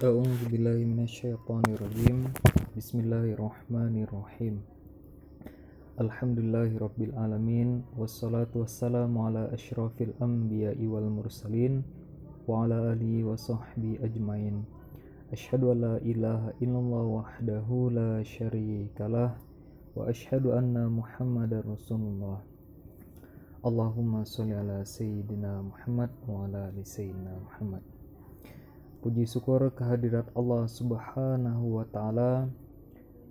A'udzu billahi minasyaitonirrajim. Bismillahirrahmanirrahim. Alhamdulillahi rabbil alamin wassalatu wassalamu ala asyrafil anbiya'i wal mursalin wa ala alihi wa sahbihi ajmain. Asyhadu an la ilaha illallah wahdahu la syarikalah wa asyhadu anna Muhammadar Rasulullah. Allahumma shalli ala sayyidina Muhammad wa ala ali sayyidina Muhammad. Puji syukur kehadirat Allah Subhanahu wa Ta'ala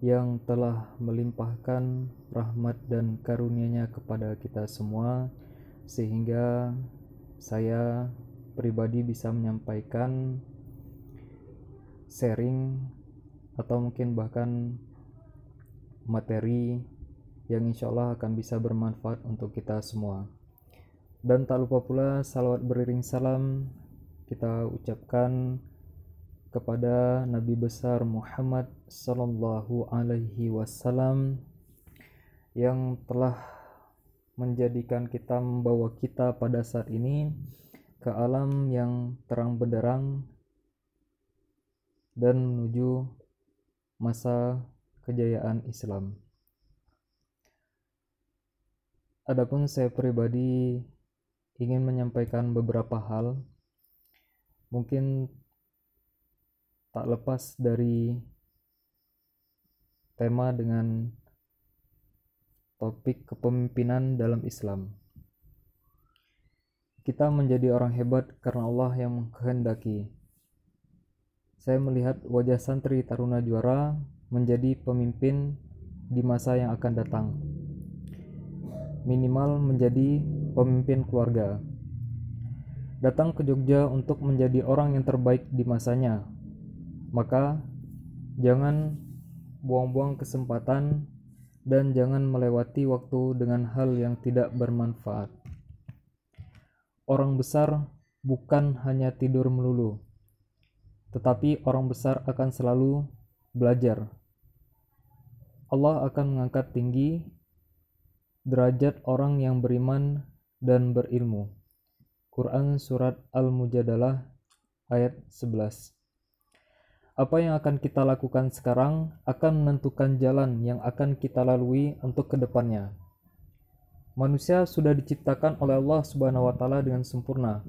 yang telah melimpahkan rahmat dan karunia-Nya kepada kita semua, sehingga saya pribadi bisa menyampaikan sharing atau mungkin bahkan materi yang insya Allah akan bisa bermanfaat untuk kita semua. Dan tak lupa pula salawat beriring salam kita ucapkan kepada Nabi besar Muhammad Sallallahu Alaihi Wasallam yang telah menjadikan kita membawa kita pada saat ini ke alam yang terang benderang dan menuju masa kejayaan Islam. Adapun saya pribadi ingin menyampaikan beberapa hal mungkin tak lepas dari tema dengan topik kepemimpinan dalam Islam. Kita menjadi orang hebat karena Allah yang menghendaki. Saya melihat wajah santri Taruna Juara menjadi pemimpin di masa yang akan datang. Minimal menjadi pemimpin keluarga datang ke Jogja untuk menjadi orang yang terbaik di masanya. Maka jangan buang-buang kesempatan dan jangan melewati waktu dengan hal yang tidak bermanfaat. Orang besar bukan hanya tidur melulu, tetapi orang besar akan selalu belajar. Allah akan mengangkat tinggi derajat orang yang beriman dan berilmu. Quran Surat Al-Mujadalah ayat 11 Apa yang akan kita lakukan sekarang akan menentukan jalan yang akan kita lalui untuk ke depannya. Manusia sudah diciptakan oleh Allah Subhanahu wa taala dengan sempurna.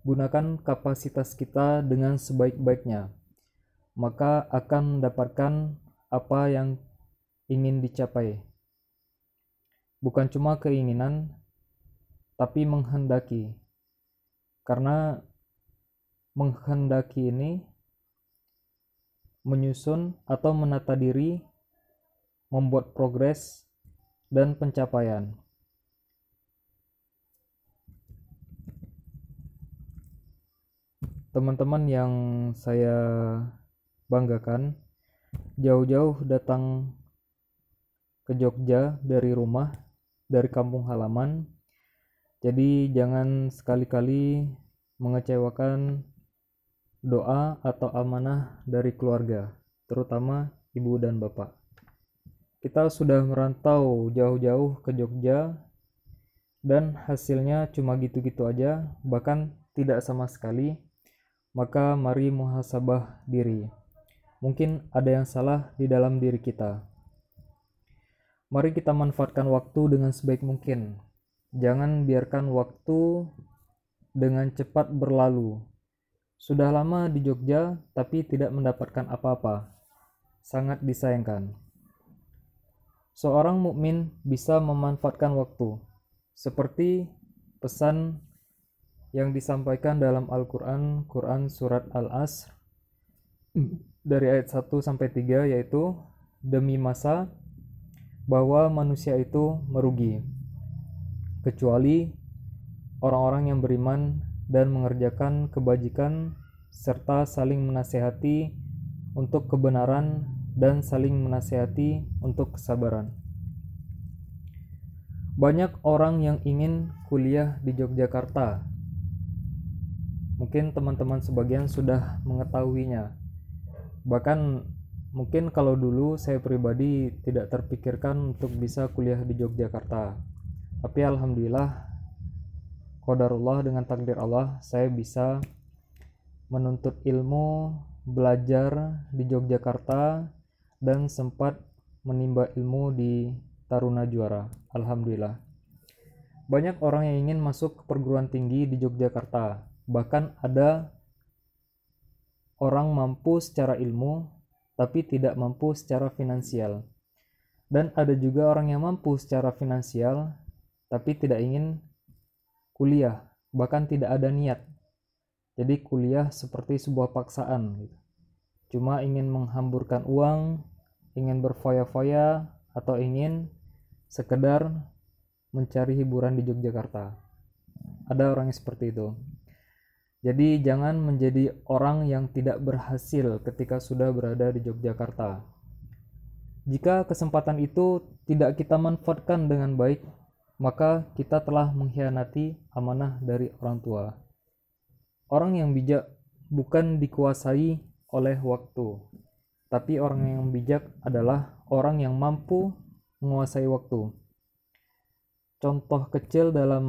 Gunakan kapasitas kita dengan sebaik-baiknya. Maka akan mendapatkan apa yang ingin dicapai. Bukan cuma keinginan, tapi menghendaki karena menghendaki ini menyusun atau menata diri, membuat progres dan pencapaian. Teman-teman yang saya banggakan, jauh-jauh datang ke Jogja dari rumah, dari kampung halaman, jadi jangan sekali-kali mengecewakan doa atau amanah dari keluarga, terutama ibu dan bapak. Kita sudah merantau jauh-jauh ke Jogja dan hasilnya cuma gitu-gitu aja, bahkan tidak sama sekali. Maka mari muhasabah diri. Mungkin ada yang salah di dalam diri kita. Mari kita manfaatkan waktu dengan sebaik mungkin Jangan biarkan waktu dengan cepat berlalu. Sudah lama di Jogja, tapi tidak mendapatkan apa-apa. Sangat disayangkan. Seorang mukmin bisa memanfaatkan waktu, seperti pesan yang disampaikan dalam Al-Quran, Quran Surat Al-Asr, dari ayat 1 sampai 3, yaitu demi masa bahwa manusia itu merugi kecuali orang-orang yang beriman dan mengerjakan kebajikan serta saling menasehati untuk kebenaran dan saling menasehati untuk kesabaran. Banyak orang yang ingin kuliah di Yogyakarta. Mungkin teman-teman sebagian sudah mengetahuinya. Bahkan mungkin kalau dulu saya pribadi tidak terpikirkan untuk bisa kuliah di Yogyakarta tapi alhamdulillah qadarullah dengan takdir Allah saya bisa menuntut ilmu belajar di Yogyakarta dan sempat menimba ilmu di Taruna Juara. Alhamdulillah. Banyak orang yang ingin masuk ke perguruan tinggi di Yogyakarta. Bahkan ada orang mampu secara ilmu tapi tidak mampu secara finansial. Dan ada juga orang yang mampu secara finansial tapi tidak ingin kuliah, bahkan tidak ada niat. Jadi kuliah seperti sebuah paksaan gitu. Cuma ingin menghamburkan uang, ingin berfoya-foya atau ingin sekedar mencari hiburan di Yogyakarta. Ada orang yang seperti itu. Jadi jangan menjadi orang yang tidak berhasil ketika sudah berada di Yogyakarta. Jika kesempatan itu tidak kita manfaatkan dengan baik, maka kita telah mengkhianati amanah dari orang tua. Orang yang bijak bukan dikuasai oleh waktu, tapi orang yang bijak adalah orang yang mampu menguasai waktu contoh kecil dalam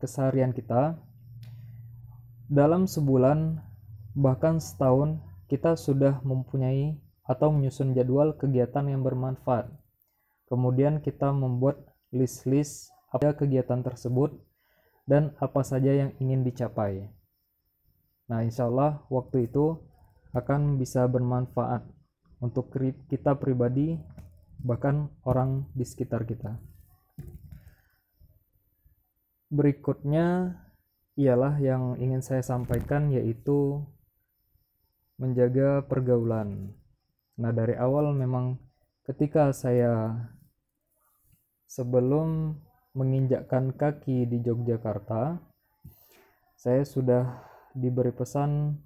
keseharian kita dalam sebulan bahkan setahun kita sudah mempunyai atau menyusun jadwal kegiatan yang bermanfaat kemudian kita membuat list-list apa kegiatan tersebut dan apa saja yang ingin dicapai nah insya Allah waktu itu akan bisa bermanfaat untuk kita pribadi bahkan orang di sekitar kita berikutnya ialah yang ingin saya sampaikan yaitu menjaga pergaulan. Nah, dari awal memang ketika saya sebelum menginjakkan kaki di Yogyakarta, saya sudah diberi pesan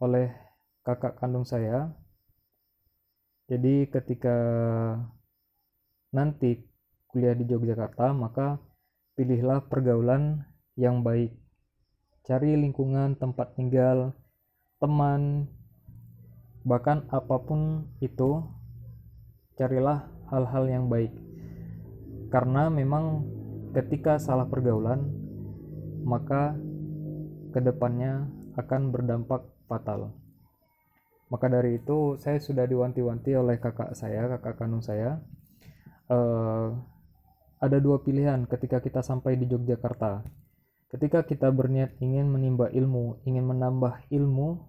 oleh kakak kandung saya. Jadi ketika nanti kuliah di Yogyakarta, maka pilihlah pergaulan yang baik. Cari lingkungan tempat tinggal, teman, bahkan apa pun itu, carilah hal-hal yang baik. Karena memang ketika salah pergaulan, maka ke depannya akan berdampak fatal. Maka dari itu saya sudah diwanti-wanti oleh kakak saya, kakak kandung saya, uh, ada dua pilihan ketika kita sampai di Yogyakarta. Ketika kita berniat ingin menimba ilmu, ingin menambah ilmu,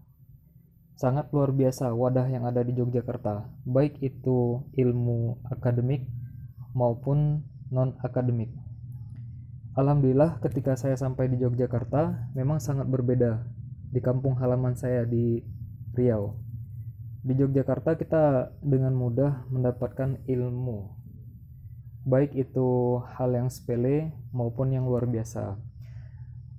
sangat luar biasa wadah yang ada di Yogyakarta, baik itu ilmu akademik maupun non-akademik. Alhamdulillah ketika saya sampai di Yogyakarta memang sangat berbeda di kampung halaman saya di Riau. Di Yogyakarta kita dengan mudah mendapatkan ilmu baik itu hal yang sepele maupun yang luar biasa.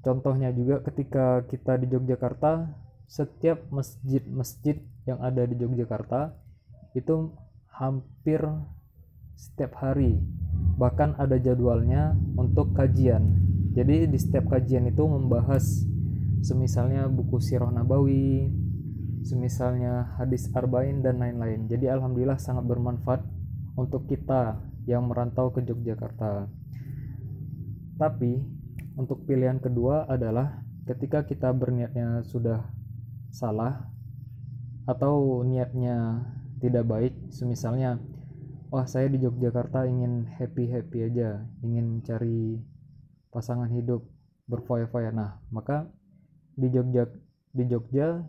Contohnya juga ketika kita di Yogyakarta, setiap masjid-masjid yang ada di Yogyakarta itu hampir setiap hari, bahkan ada jadwalnya untuk kajian. Jadi di setiap kajian itu membahas semisalnya buku Sirah Nabawi, semisalnya hadis Arba'in dan lain-lain. Jadi alhamdulillah sangat bermanfaat untuk kita yang merantau ke Yogyakarta. Tapi untuk pilihan kedua adalah ketika kita berniatnya sudah salah atau niatnya tidak baik, semisalnya wah saya di Yogyakarta ingin happy-happy aja, ingin cari pasangan hidup berfoya-foya. Nah, maka di Jogja di Jogja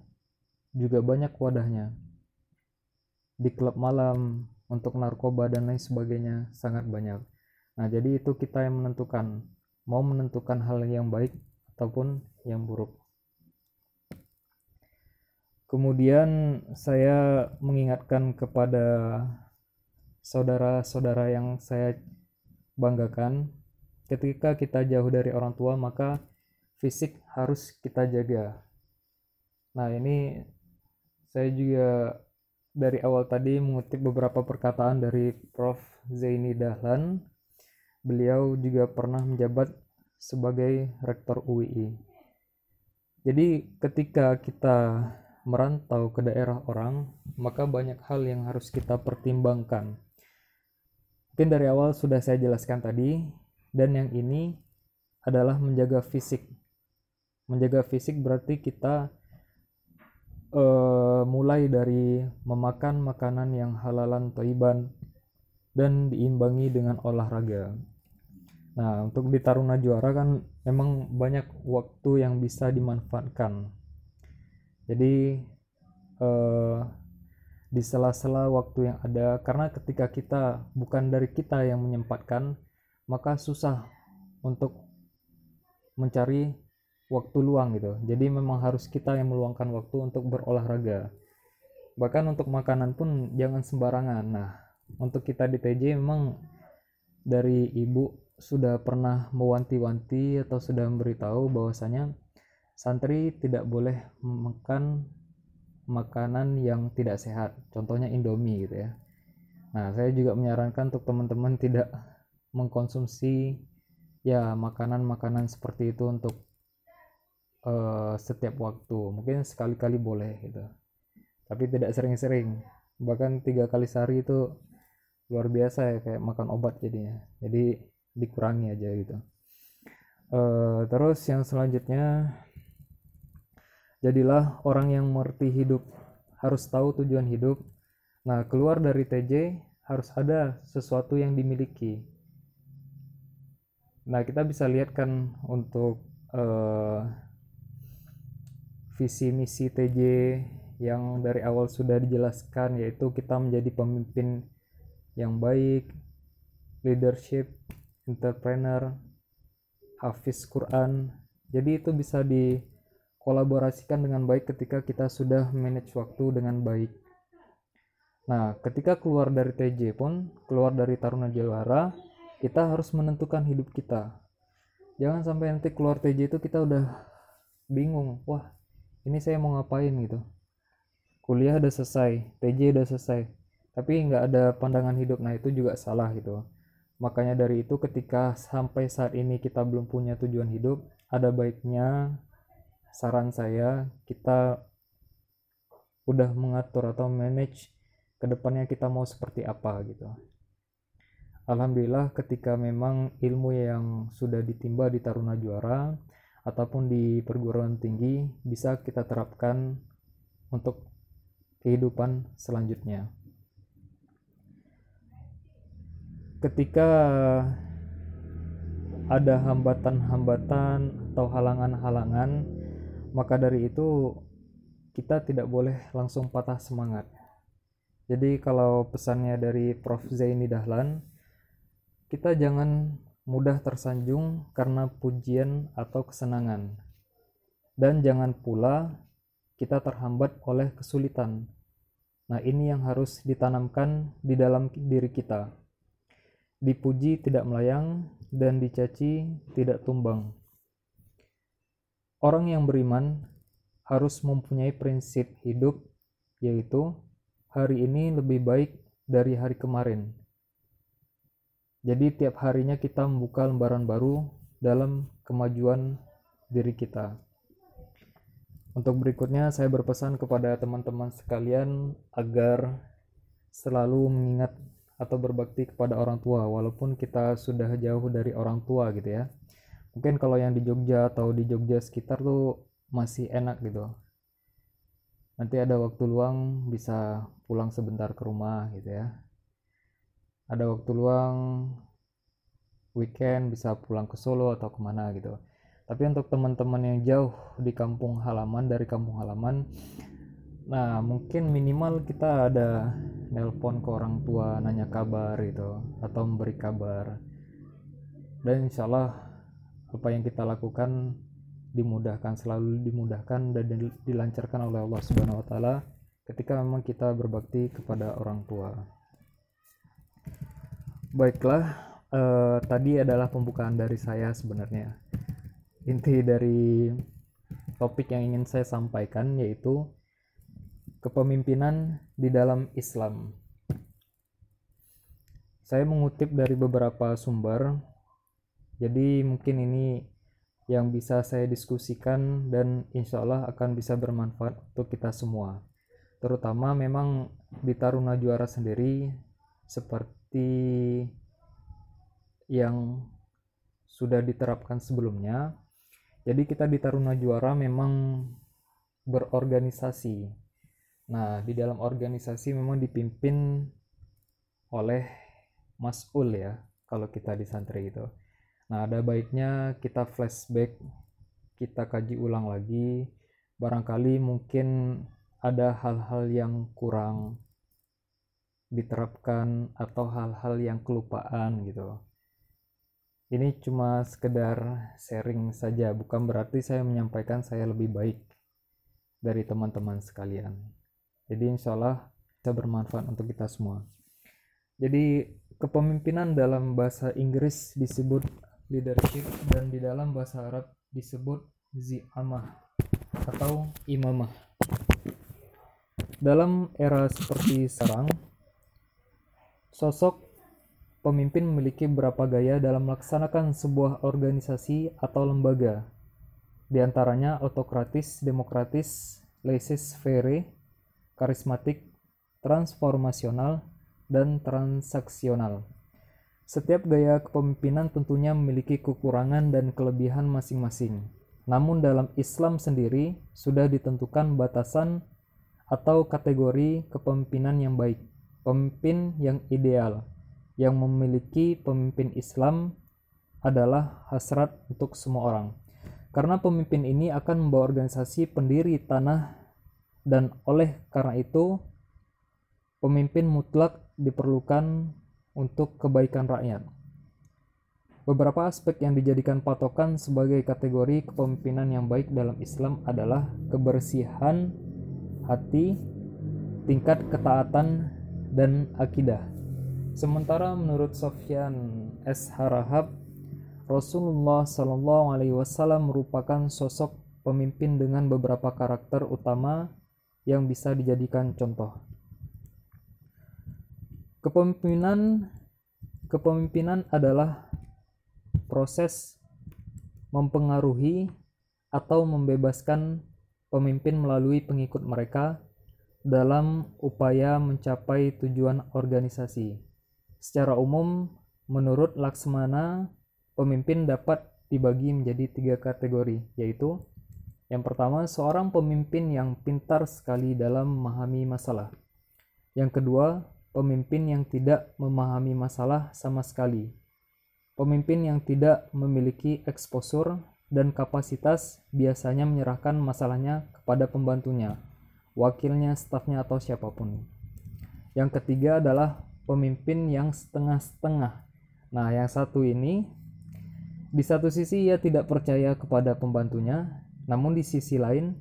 juga banyak wadahnya. Di klub malam, untuk narkoba dan lain sebagainya sangat banyak. Nah, jadi itu kita yang menentukan mau menentukan hal yang baik ataupun yang buruk. Kemudian saya mengingatkan kepada saudara-saudara yang saya banggakan, ketika kita jauh dari orang tua maka fisik harus kita jaga. Nah, ini saya juga dari awal tadi mengutip beberapa perkataan dari Prof. Zaini Dahlan. Beliau juga pernah menjabat sebagai rektor UII. Jadi ketika kita merantau ke daerah orang, maka banyak hal yang harus kita pertimbangkan. Mungkin dari awal sudah saya jelaskan tadi, dan yang ini adalah menjaga fisik. Menjaga fisik berarti kita uh, mulai dari memakan makanan yang halalan toiban dan diimbangi dengan olahraga. Nah, untuk di Taruna Juara kan memang banyak waktu yang bisa dimanfaatkan. Jadi uh, di sela-sela waktu yang ada. Karena ketika kita bukan dari kita yang menyempatkan maka susah untuk mencari waktu luang gitu. Jadi memang harus kita yang meluangkan waktu untuk berolahraga. Bahkan untuk makanan pun jangan sembarangan. Nah untuk kita di TJ memang dari ibu sudah pernah mewanti-wanti atau sudah memberitahu bahwasanya santri tidak boleh makan makanan yang tidak sehat. Contohnya indomie gitu ya. Nah saya juga menyarankan untuk teman-teman tidak mengkonsumsi ya makanan-makanan seperti itu untuk uh, setiap waktu. Mungkin sekali-kali boleh gitu. Tapi tidak sering-sering. Bahkan tiga kali sehari itu luar biasa ya kayak makan obat jadinya. Jadi dikurangi aja gitu. Uh, terus yang selanjutnya Jadilah orang yang mengerti hidup, harus tahu tujuan hidup. Nah, keluar dari TJ harus ada sesuatu yang dimiliki. Nah, kita bisa lihat kan untuk uh, visi misi TJ yang dari awal sudah dijelaskan yaitu kita menjadi pemimpin yang baik, leadership, entrepreneur, hafiz Quran. Jadi itu bisa di kolaborasikan dengan baik ketika kita sudah manage waktu dengan baik. Nah, ketika keluar dari TJ pun, keluar dari Taruna Jawara, kita harus menentukan hidup kita. Jangan sampai nanti keluar TJ itu kita udah bingung, wah ini saya mau ngapain gitu. Kuliah udah selesai, TJ udah selesai, tapi nggak ada pandangan hidup, nah itu juga salah gitu. Makanya dari itu ketika sampai saat ini kita belum punya tujuan hidup, ada baiknya saran saya kita udah mengatur atau manage ke depannya kita mau seperti apa gitu. Alhamdulillah ketika memang ilmu yang sudah ditimba di Taruna Juara ataupun di perguruan tinggi bisa kita terapkan untuk kehidupan selanjutnya. Ketika ada hambatan-hambatan atau halangan-halangan maka dari itu kita tidak boleh langsung patah semangat. Jadi kalau pesannya dari Prof Zaini Dahlan, kita jangan mudah tersanjung karena pujian atau kesenangan. Dan jangan pula kita terhambat oleh kesulitan. Nah, ini yang harus ditanamkan di dalam diri kita. Dipuji tidak melayang dan dicaci tidak tumbang. Orang yang beriman harus mempunyai prinsip hidup, yaitu hari ini lebih baik dari hari kemarin. Jadi, tiap harinya kita membuka lembaran baru dalam kemajuan diri kita. Untuk berikutnya, saya berpesan kepada teman-teman sekalian agar selalu mengingat atau berbakti kepada orang tua, walaupun kita sudah jauh dari orang tua, gitu ya mungkin kalau yang di Jogja atau di Jogja sekitar tuh masih enak gitu. Nanti ada waktu luang bisa pulang sebentar ke rumah gitu ya. Ada waktu luang weekend bisa pulang ke Solo atau ke mana gitu. Tapi untuk teman-teman yang jauh di kampung halaman dari kampung halaman nah mungkin minimal kita ada nelpon ke orang tua nanya kabar gitu atau memberi kabar. Dan insya Allah apa yang kita lakukan dimudahkan selalu dimudahkan dan dilancarkan oleh Allah Subhanahu wa taala ketika memang kita berbakti kepada orang tua. Baiklah, eh, tadi adalah pembukaan dari saya sebenarnya. Inti dari topik yang ingin saya sampaikan yaitu kepemimpinan di dalam Islam. Saya mengutip dari beberapa sumber jadi mungkin ini yang bisa saya diskusikan dan insya Allah akan bisa bermanfaat untuk kita semua. Terutama memang di Taruna Juara sendiri seperti yang sudah diterapkan sebelumnya. Jadi kita di Taruna Juara memang berorganisasi. Nah, di dalam organisasi memang dipimpin oleh mas'ul ya, kalau kita di santri itu. Nah, ada baiknya kita flashback, kita kaji ulang lagi. Barangkali mungkin ada hal-hal yang kurang diterapkan atau hal-hal yang kelupaan gitu. Ini cuma sekedar sharing saja, bukan berarti saya menyampaikan saya lebih baik dari teman-teman sekalian. Jadi insya Allah bisa bermanfaat untuk kita semua. Jadi kepemimpinan dalam bahasa Inggris disebut leadership dan di dalam bahasa Arab disebut zi'amah atau imamah. Dalam era seperti sekarang, sosok pemimpin memiliki beberapa gaya dalam melaksanakan sebuah organisasi atau lembaga. Di antaranya autokratis, demokratis, laissez-faire, karismatik, transformasional, dan transaksional. Setiap gaya kepemimpinan tentunya memiliki kekurangan dan kelebihan masing-masing. Namun dalam Islam sendiri sudah ditentukan batasan atau kategori kepemimpinan yang baik, pemimpin yang ideal, yang memiliki pemimpin Islam adalah hasrat untuk semua orang. Karena pemimpin ini akan membawa organisasi pendiri tanah dan oleh karena itu pemimpin mutlak diperlukan untuk kebaikan rakyat. Beberapa aspek yang dijadikan patokan sebagai kategori kepemimpinan yang baik dalam Islam adalah kebersihan hati, tingkat ketaatan, dan akidah. Sementara menurut Sofyan S. Harahab, Rasulullah Shallallahu Alaihi Wasallam merupakan sosok pemimpin dengan beberapa karakter utama yang bisa dijadikan contoh. Kepemimpinan kepemimpinan adalah proses mempengaruhi atau membebaskan pemimpin melalui pengikut mereka dalam upaya mencapai tujuan organisasi. Secara umum, menurut Laksmana, pemimpin dapat dibagi menjadi tiga kategori, yaitu yang pertama, seorang pemimpin yang pintar sekali dalam memahami masalah. Yang kedua, pemimpin yang tidak memahami masalah sama sekali. Pemimpin yang tidak memiliki eksposur dan kapasitas biasanya menyerahkan masalahnya kepada pembantunya, wakilnya, stafnya, atau siapa pun. Yang ketiga adalah pemimpin yang setengah-setengah. Nah, yang satu ini di satu sisi ia tidak percaya kepada pembantunya, namun di sisi lain,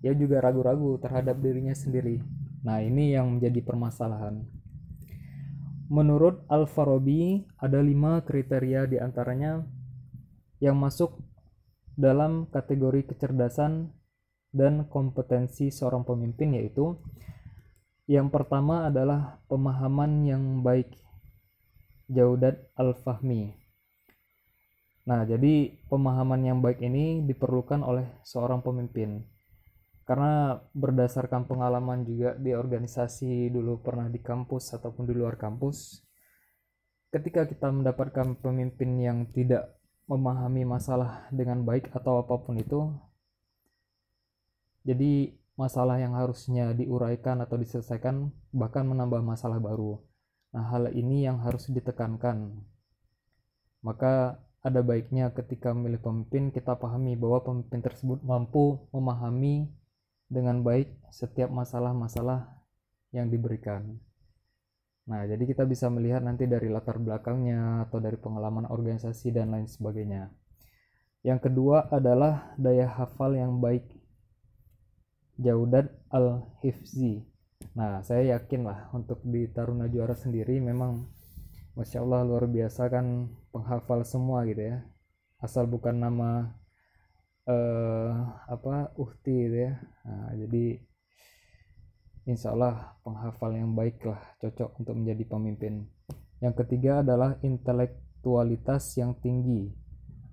ia juga ragu-ragu terhadap dirinya sendiri. Nah, ini yang menjadi permasalahan. Menurut Al-Farabi, ada lima kriteria di antaranya yang masuk dalam kategori kecerdasan dan kompetensi seorang pemimpin yaitu yang pertama adalah pemahaman yang baik Jaudat Al-Fahmi Nah, jadi pemahaman yang baik ini diperlukan oleh seorang pemimpin. Karena berdasarkan pengalaman juga di organisasi dulu pernah di kampus ataupun di luar kampus, ketika kita mendapatkan pemimpin yang tidak memahami masalah dengan baik atau apa pun itu, jadi masalah yang harusnya diuraikan atau diselesaikan bahkan menambah masalah baru. Nah, hal ini yang harus ditekankan. Maka ada baiknya ketika memilih pemimpin kita pahami bahwa pemimpin tersebut mampu memahami dengan baik setiap masalah-masalah yang diberikan. Nah, jadi kita bisa melihat nanti dari latar belakangnya atau dari pengalaman organisasi dan lain sebagainya. Yang kedua adalah daya hafal yang baik. Jaudat al-Hifzi. Nah, saya yakin lah untuk di Taruna Juara sendiri memang Masya Allah luar biasa kan penghafal semua gitu ya asal bukan nama uh, apa uhti gitu ya. Nah, jadi insya Allah penghafal yang baik lah cocok untuk menjadi pemimpin. Yang ketiga adalah intelektualitas yang tinggi.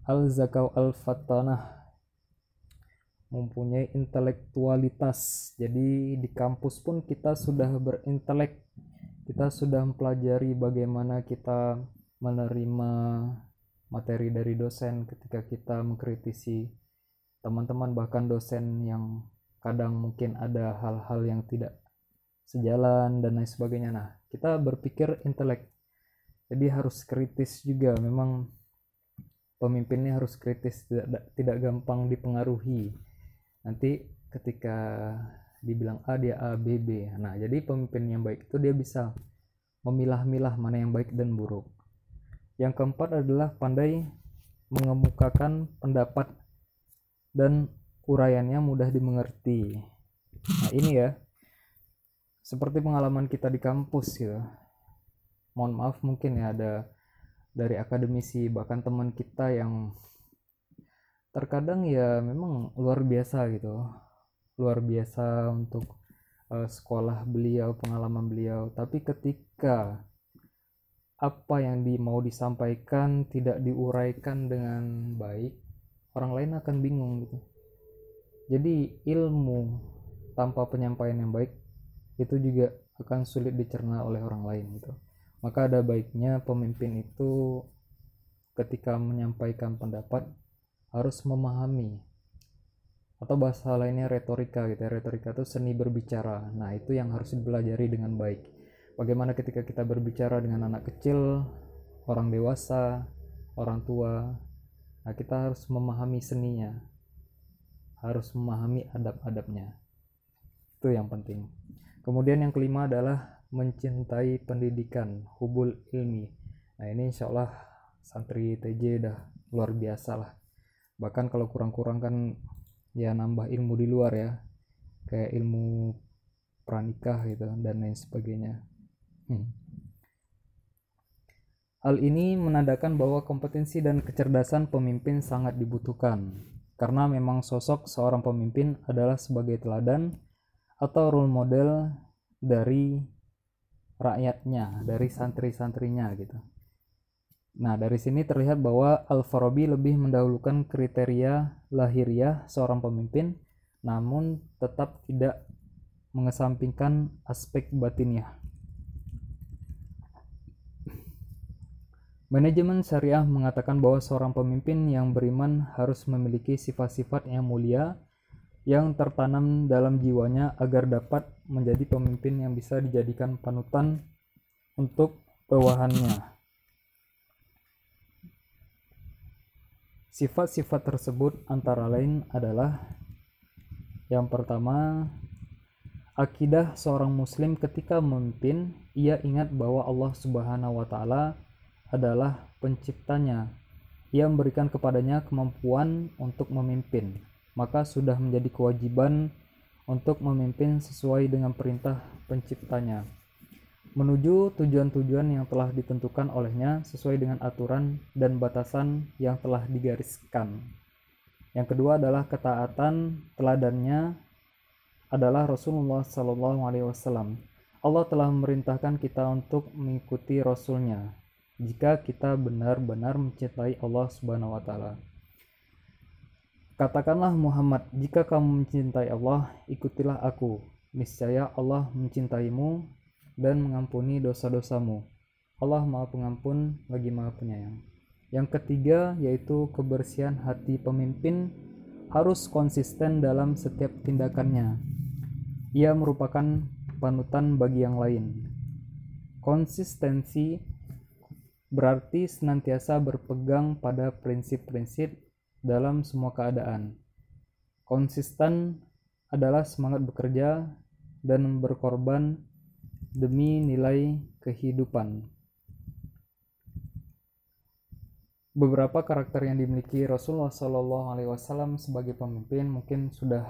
Al zakau al fatanah mempunyai intelektualitas. Jadi di kampus pun kita sudah berintelek. Kita sudah mempelajari bagaimana kita menerima materi dari dosen ketika kita mengkritisi teman-teman bahkan dosen yang kadang mungkin ada hal-hal yang tidak sejalan dan lain sebagainya. Nah kita berpikir intelek. Jadi harus kritis juga. Memang pemimpinnya harus kritis tidak tidak gampang dipengaruhi. Nanti ketika dibilang A dia A B B. Nah jadi pemimpin yang baik itu dia bisa memilah-milah mana yang baik dan buruk. Yang keempat adalah pandai mengemukakan pendapat dan uraiannya mudah dimengerti. Nah ini ya. Seperti pengalaman kita di kampus ya mohon maaf mungkin ya ada dari akademisi bahkan teman kita yang terkadang ya memang luar biasa gitu. Luar biasa untuk uh, sekolah beliau pengalaman beliau. Tapi ketika apa yang di, mau disampaikan tidak diuraikan dengan baik orang lain akan bingung gitu. Jadi ilmu tanpa penyampaian yang baik itu juga akan sulit dicerna oleh orang lain gitu. Maka ada baiknya pemimpin itu ketika menyampaikan pendapat harus memahami. Atau bahasa lainnya retorika gitu ya. retorika itu seni berbicara. Nah itu yang harus dipelajari dengan baik. Bagaimana ketika kita berbicara dengan anak kecil orang dewasa orang tua nah kita harus memahami seninya harus memahami adab-adabnya itu yang penting Kemudian yang kelima adalah mencintai pendidikan, hubul ilmi. Nah ini insya Allah santri TJ udah luar biasa lah. Bahkan kalau kurang-kurang kan ya nambah ilmu di luar ya. Kayak ilmu pranikah gitu dan lain sebagainya. Hmm. Hal ini menandakan bahwa kompetensi dan kecerdasan pemimpin sangat dibutuhkan, karena memang sosok seorang pemimpin adalah sebagai teladan atau role model dari rakyatnya, dari santri-santrinya gitu. Nah, dari sini terlihat bahwa Al-Farabi lebih mendahulukan kriteria lahiriah seorang pemimpin, namun tetap tidak mengesampingkan aspek batinnya. Manajemen syariah mengatakan bahwa seorang pemimpin yang beriman harus memiliki sifat-sifat yang mulia yang tertanam dalam jiwanya agar dapat menjadi pemimpin yang bisa dijadikan panutan untuk bawahannya. Sifat-sifat tersebut antara lain adalah yang pertama, akidah seorang muslim ketika memimpin, ia ingat bahwa Allah Subhanahu wa taala adalah penciptanya. Ia memberikan kepadanya kemampuan untuk memimpin maka sudah menjadi kewajiban untuk memimpin sesuai dengan perintah penciptanya menuju tujuan-tujuan yang telah ditentukan olehnya sesuai dengan aturan dan batasan yang telah digariskan. Yang kedua adalah ketaatan teladannya adalah Rasulullah Sallallahu Alaihi Wasallam. Allah telah memerintahkan kita untuk mengikuti Rasulnya jika kita benar-benar mencintai Allah Subhanahu Wa Taala. Katakanlah Muhammad, jika kamu mencintai Allah, ikutilah aku. Niscaya Allah mencintaimu dan mengampuni dosa-dosamu. Allah Maha Pengampun lagi Maha Penyayang. Yang ketiga yaitu kebersihan hati pemimpin harus konsisten dalam setiap tindakannya. Ia merupakan panutan bagi yang lain. Konsistensi berarti senantiasa berpegang pada prinsip-prinsip dalam semua keadaan. Konsisten adalah semangat bekerja dan berkorban demi nilai kehidupan. Beberapa karakter yang dimiliki Rasulullah Shallallahu Alaihi Wasallam sebagai pemimpin mungkin sudah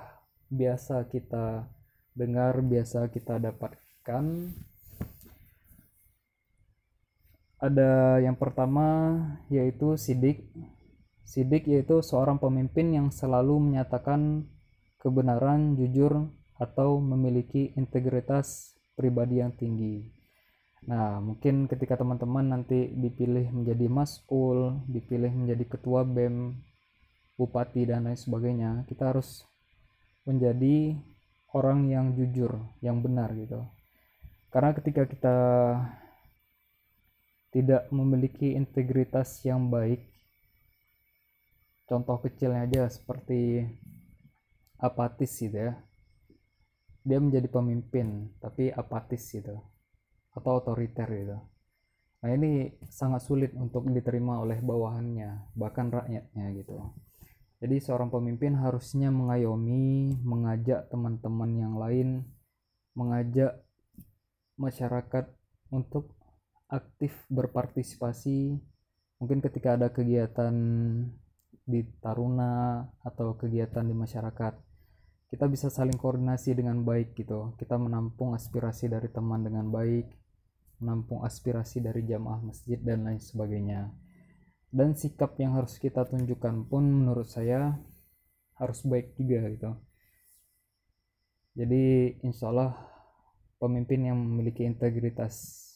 biasa kita dengar, biasa kita dapatkan. Ada yang pertama yaitu sidik Sidik yaitu seorang pemimpin yang selalu menyatakan kebenaran, jujur, atau memiliki integritas pribadi yang tinggi. Nah, mungkin ketika teman-teman nanti dipilih menjadi mas'ul, dipilih menjadi ketua BEM, bupati, dan lain sebagainya, kita harus menjadi orang yang jujur, yang benar gitu. Karena ketika kita tidak memiliki integritas yang baik, contoh kecilnya aja seperti apatis gitu ya. Dia menjadi pemimpin tapi apatis gitu atau otoriter gitu. Nah ini sangat sulit untuk diterima oleh bawahannya bahkan rakyatnya gitu. Jadi seorang pemimpin harusnya mengayomi mengajak teman-teman yang lain mengajak masyarakat untuk aktif berpartisipasi mungkin ketika ada kegiatan di Taruna atau kegiatan di masyarakat kita bisa saling koordinasi dengan baik gitu. Kita menampung aspirasi dari teman dengan baik menampung aspirasi dari jamaah masjid dan lain sebagainya. Dan sikap yang harus kita tunjukkan pun menurut saya harus baik juga gitu. Jadi insya Allah pemimpin yang memiliki integritas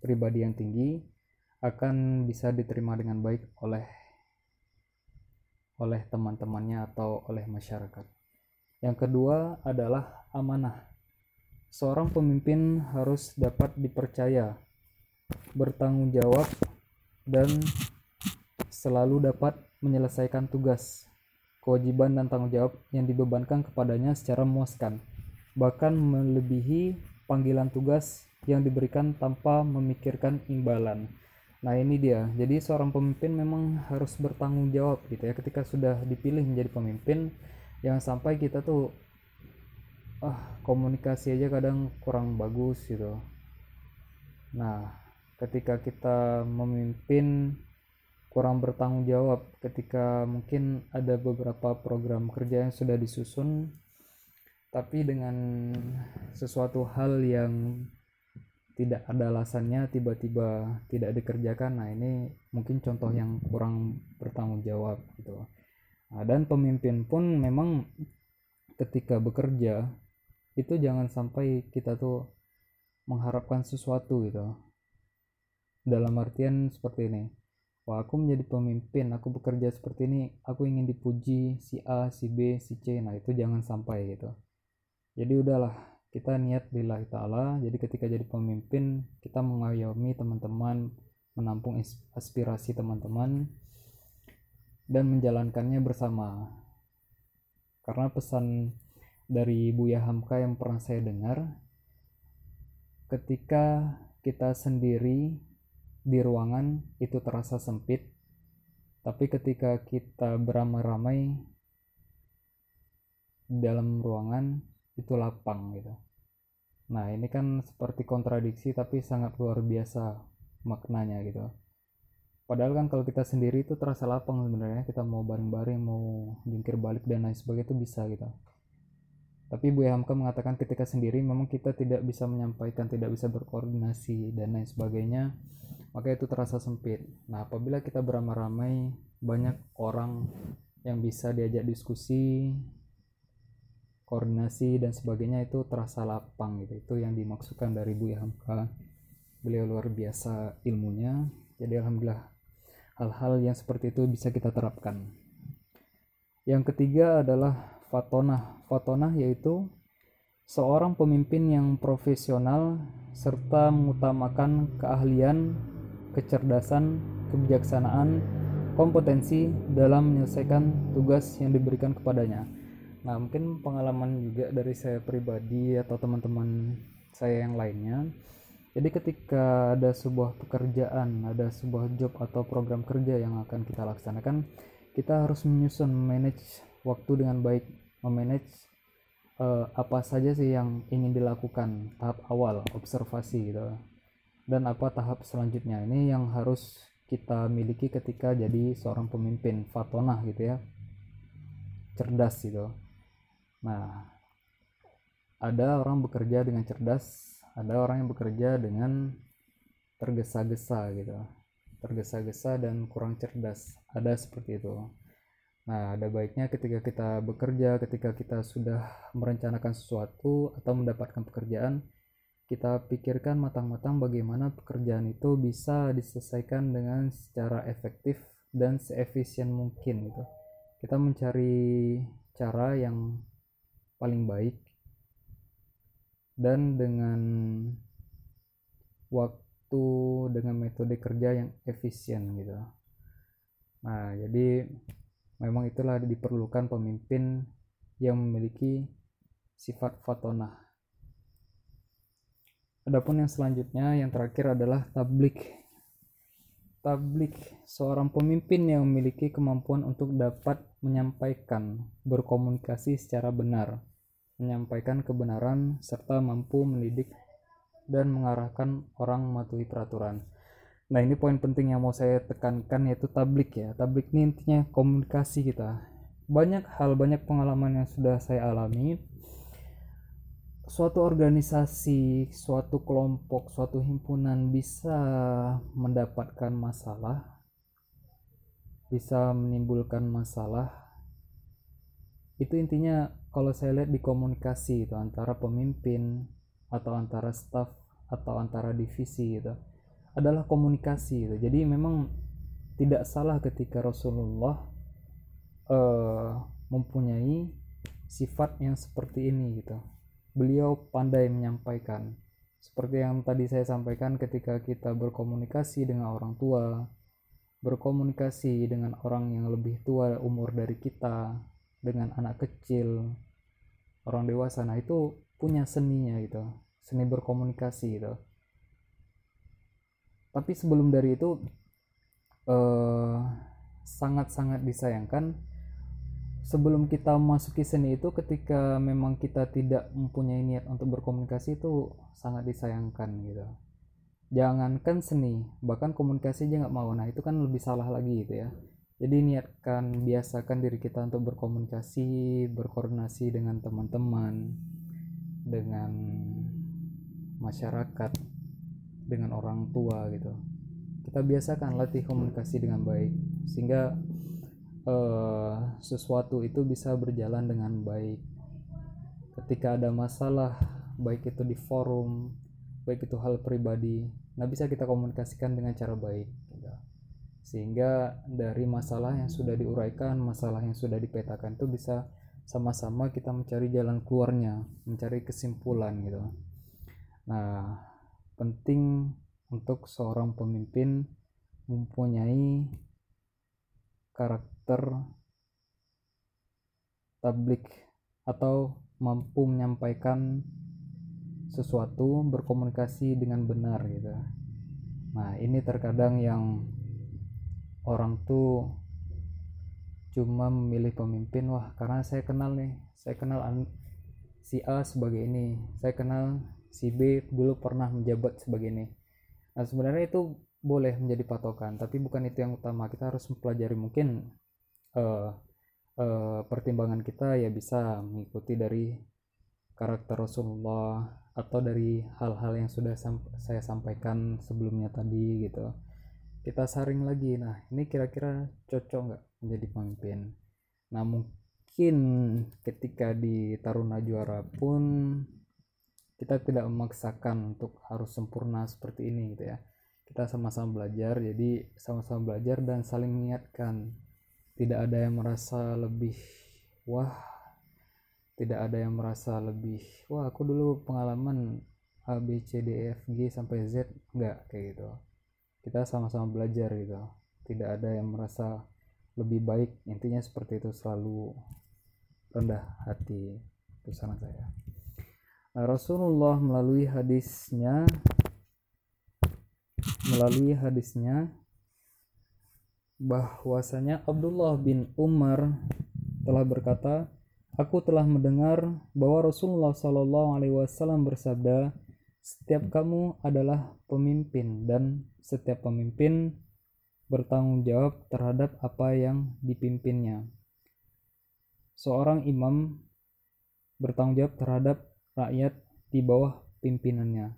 pribadi yang tinggi akan bisa diterima dengan baik oleh oleh teman-temannya atau oleh masyarakat. Yang kedua adalah amanah. Seorang pemimpin harus dapat dipercaya, bertanggung jawab, dan selalu dapat menyelesaikan tugas, kewajiban, dan tanggung jawab yang dibebankan kepadanya secara memuaskan, bahkan melebihi panggilan tugas yang diberikan tanpa memikirkan imbalan. Nah ini dia, jadi seorang pemimpin memang harus bertanggung jawab gitu ya ketika sudah dipilih menjadi pemimpin. Jangan sampai kita tuh ah komunikasi aja kadang kurang bagus gitu. Nah ketika kita memimpin kurang bertanggung jawab ketika mungkin ada beberapa program kerja yang sudah disusun tapi dengan sesuatu hal yang tidak ada alasannya tiba-tiba tidak dikerjakan nah ini mungkin contoh yang kurang bertanggung jawab gitu Nah, dan pemimpin pun memang ketika bekerja itu jangan sampai kita tuh mengharapkan sesuatu gitu. Dalam artian seperti ini. Wah, aku menjadi pemimpin, aku bekerja seperti ini, aku ingin dipuji si A, si B, si C. Nah, itu jangan sampai gitu. Jadi udahlah, kita niat lillahi ta'ala. Jadi ketika jadi pemimpin, kita mengayomi teman-teman, menampung aspirasi teman-teman, dan menjalankannya bersama. Karena pesan dari Buya Hamka yang pernah saya dengar, ketika kita sendiri di ruangan itu terasa sempit, tapi ketika kita beramai-ramai dalam ruangan itu lapang gitu. Nah, ini kan seperti kontradiksi tapi sangat luar biasa maknanya gitu. Padahal kan kalau kita sendiri itu terasa lapang sebenarnya. Kita mau bareng-bareng mau jungkir balik dan lain sebagainya itu bisa gitu. Tapi Bu Hamka mengatakan ketika sendiri memang kita tidak bisa menyampaikan tidak bisa berkoordinasi dan lain sebagainya maka itu terasa sempit. Nah apabila kita beramai-ramai banyak orang yang bisa diajak diskusi koordinasi dan sebagainya itu terasa lapang gitu itu yang dimaksudkan dari Bu Hamka beliau luar biasa ilmunya jadi alhamdulillah hal-hal yang seperti itu bisa kita terapkan. Yang ketiga adalah fatonah. Fatonah yaitu seorang pemimpin yang profesional serta mengutamakan keahlian, kecerdasan, kebijaksanaan, kompetensi dalam menyelesaikan tugas yang diberikan kepadanya. Nah, mungkin pengalaman juga dari saya pribadi atau teman-teman saya yang lainnya jadi ketika ada sebuah pekerjaan, ada sebuah job atau program kerja yang akan kita laksanakan, kita harus menyusun manage waktu dengan baik, memanage uh, apa saja sih yang ingin dilakukan tahap awal, observasi gitu. Dan apa tahap selanjutnya ini yang harus kita miliki ketika jadi seorang pemimpin fatonah gitu ya. Cerdas gitu. Nah, ada orang bekerja dengan cerdas ada orang yang bekerja dengan tergesa-gesa gitu. Tergesa-gesa dan kurang cerdas. Ada seperti itu. Nah ada baiknya ketika kita bekerja ketika kita sudah merencanakan sesuatu atau mendapatkan pekerjaan kita pikirkan matang-matang bagaimana pekerjaan itu bisa diselesaikan dengan secara efektif dan seefisien mungkin gitu. Kita mencari cara yang paling baik. Dan dengan waktu dengan metode kerja yang efisien gitu. Nah jadi memang itulah diperlukan pemimpin yang memiliki sifat fatonah. Adapun yang selanjutnya yang terakhir adalah tablik. Tablik seorang pemimpin yang memiliki kemampuan untuk dapat menyampaikan, berkomunikasi secara benar, menyampaikan kebenaran serta mampu mendidik dan mengarahkan orang mematuhi peraturan. Nah ini poin penting yang mau saya tekankan yaitu tablik ya. Tablik ini intinya komunikasi kita. Banyak hal, banyak pengalaman yang sudah saya alami suatu organisasi, suatu kelompok, suatu himpunan bisa mendapatkan masalah, bisa menimbulkan masalah. Itu intinya kalau saya lihat di komunikasi itu antara pemimpin atau antara staff atau antara divisi itu adalah komunikasi itu. Jadi memang tidak salah ketika Rasulullah uh, mempunyai sifat yang seperti ini gitu beliau pandai menyampaikan. Seperti yang tadi saya sampaikan ketika kita berkomunikasi dengan orang tua, berkomunikasi dengan orang yang lebih tua umur dari kita, dengan anak kecil, orang dewasa. Nah, itu punya seninya gitu, seni berkomunikasi gitu. Tapi sebelum dari itu eh, sangat-sangat disayangkan sebelum kita masuki seni itu ketika memang kita tidak mempunyai niat untuk berkomunikasi itu sangat disayangkan gitu jangankan seni bahkan komunikasi aja nggak mau nah itu kan lebih salah lagi gitu ya jadi niatkan biasakan diri kita untuk berkomunikasi berkoordinasi dengan teman-teman dengan masyarakat dengan orang tua gitu kita biasakan latih komunikasi dengan baik sehingga uh, sesuatu itu bisa berjalan dengan baik ketika ada masalah baik itu di forum baik itu hal pribadi nah bisa kita komunikasikan dengan cara baik. Sehingga dari masalah yang sudah diuraikan masalah yang sudah dipetakan itu bisa sama-sama kita mencari jalan keluarnya mencari kesimpulan gitu nah penting untuk seorang pemimpin mempunyai karakter tablik atau mampu menyampaikan sesuatu berkomunikasi dengan benar gitu. Nah, ini terkadang yang orang tuh cuma memilih pemimpin. Wah karena saya kenal nih, saya kenal si A sebagai ini, saya kenal si B dulu pernah menjabat sebagai ini. Nah, sebenarnya itu boleh menjadi patokan tapi bukan itu yang utama. Kita harus mempelajari mungkin uh, uh, pertimbangan kita ya bisa mengikuti dari karakter Rasulullah atau dari hal-hal yang sudah saya sampaikan sebelumnya tadi gitu kita saring lagi. Nah ini kira-kira cocok nggak menjadi pemimpin? Nah mungkin ketika di Taruna Juara pun kita tidak memaksakan untuk harus sempurna seperti ini gitu ya. Kita sama-sama belajar jadi sama-sama belajar dan saling mengingatkan. Tidak ada yang merasa lebih wah. Tidak ada yang merasa lebih wah aku dulu pengalaman A B C D E F G sampai Z. Enggak kayak gitu kita sama-sama belajar gitu. Tidak ada yang merasa lebih baik. Intinya seperti itu selalu rendah hati. Itu saran saya. Nah, Rasulullah melalui hadisnya melalui hadisnya bahwasanya Abdullah bin Umar telah berkata, Aku telah mendengar bahwa Rasulullah Shallallahu Alaihi Wasallam bersabda, setiap kamu adalah pemimpin dan setiap pemimpin bertanggung jawab terhadap apa yang dipimpinnya. Seorang imam bertanggung jawab terhadap rakyat di bawah pimpinannya.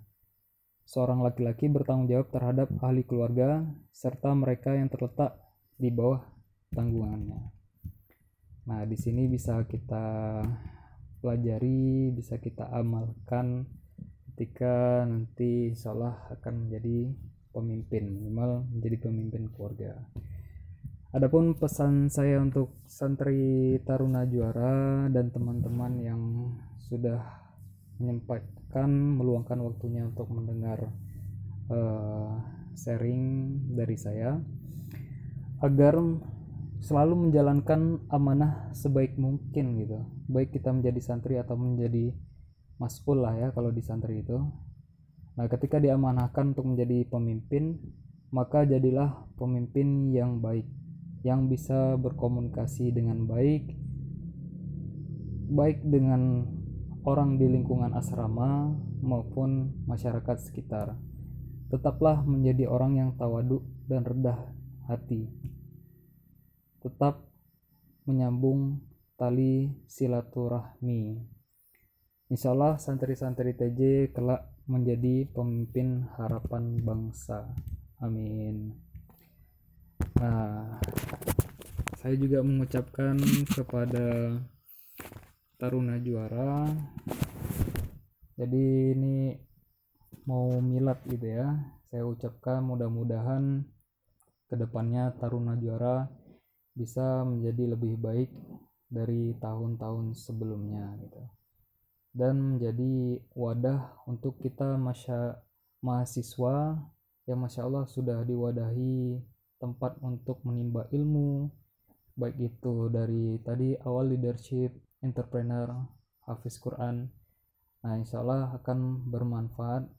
Seorang laki-laki bertanggung jawab terhadap ahli keluarga serta mereka yang terletak di bawah tanggungannya. Nah, di sini bisa kita pelajari, bisa kita amalkan ketika nanti insya akan menjadi pemimpin, minimal menjadi pemimpin keluarga. Adapun pesan saya untuk santri Taruna Juara dan teman-teman yang sudah menyempatkan meluangkan waktunya untuk mendengar uh, sharing dari saya agar selalu menjalankan amanah sebaik mungkin gitu baik kita menjadi santri atau menjadi mas'ul lah ya kalau di santri itu Nah, ketika diamanahkan untuk menjadi pemimpin, maka jadilah pemimpin yang baik, yang bisa berkomunikasi dengan baik, baik dengan orang di lingkungan asrama maupun masyarakat sekitar. Tetaplah menjadi orang yang tawadu dan rendah hati. Tetap menyambung tali silaturahmi. Insya Allah santri-santri TJ kelak menjadi pemimpin harapan bangsa. Amin. Nah, saya juga mengucapkan kepada Taruna Juara. Jadi ini mau milad gitu ya. Saya ucapkan mudah-mudahan ke depannya Taruna Juara bisa menjadi lebih baik dari tahun-tahun sebelumnya gitu dan menjadi wadah untuk kita masya, mahasiswa yang masya Allah sudah diwadahi tempat untuk menimba ilmu baik itu dari tadi awal leadership entrepreneur hafiz Quran. Nah insya Allah akan bermanfaat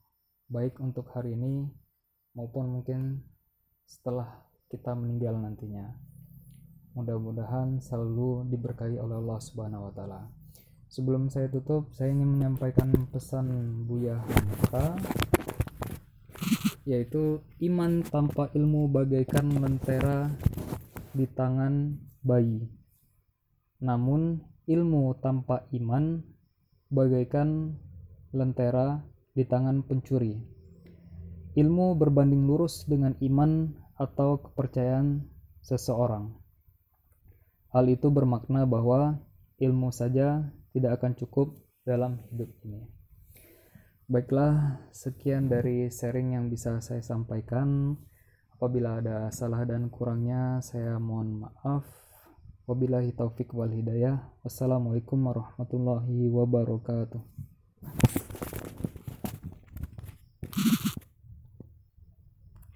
baik untuk hari ini maupun mungkin setelah kita meninggal nantinya. Mudah-mudahan selalu diberkahi oleh Allah Subhanahu wa taala Sebelum saya tutup, saya ingin menyampaikan pesan Buya Hamka yaitu iman tanpa ilmu bagaikan lentera di tangan bayi. Namun ilmu tanpa iman bagaikan lentera di tangan pencuri. Ilmu berbanding lurus dengan iman atau kepercayaan seseorang. Hal itu bermakna bahwa ilmu saja tidak akan cukup dalam hidup ini. Baiklah, sekian dari sharing yang bisa saya sampaikan. Apabila ada salah dan kurangnya, saya mohon maaf. Wabillahi taufik wal hidayah. Wassalamualaikum warahmatullahi wabarakatuh.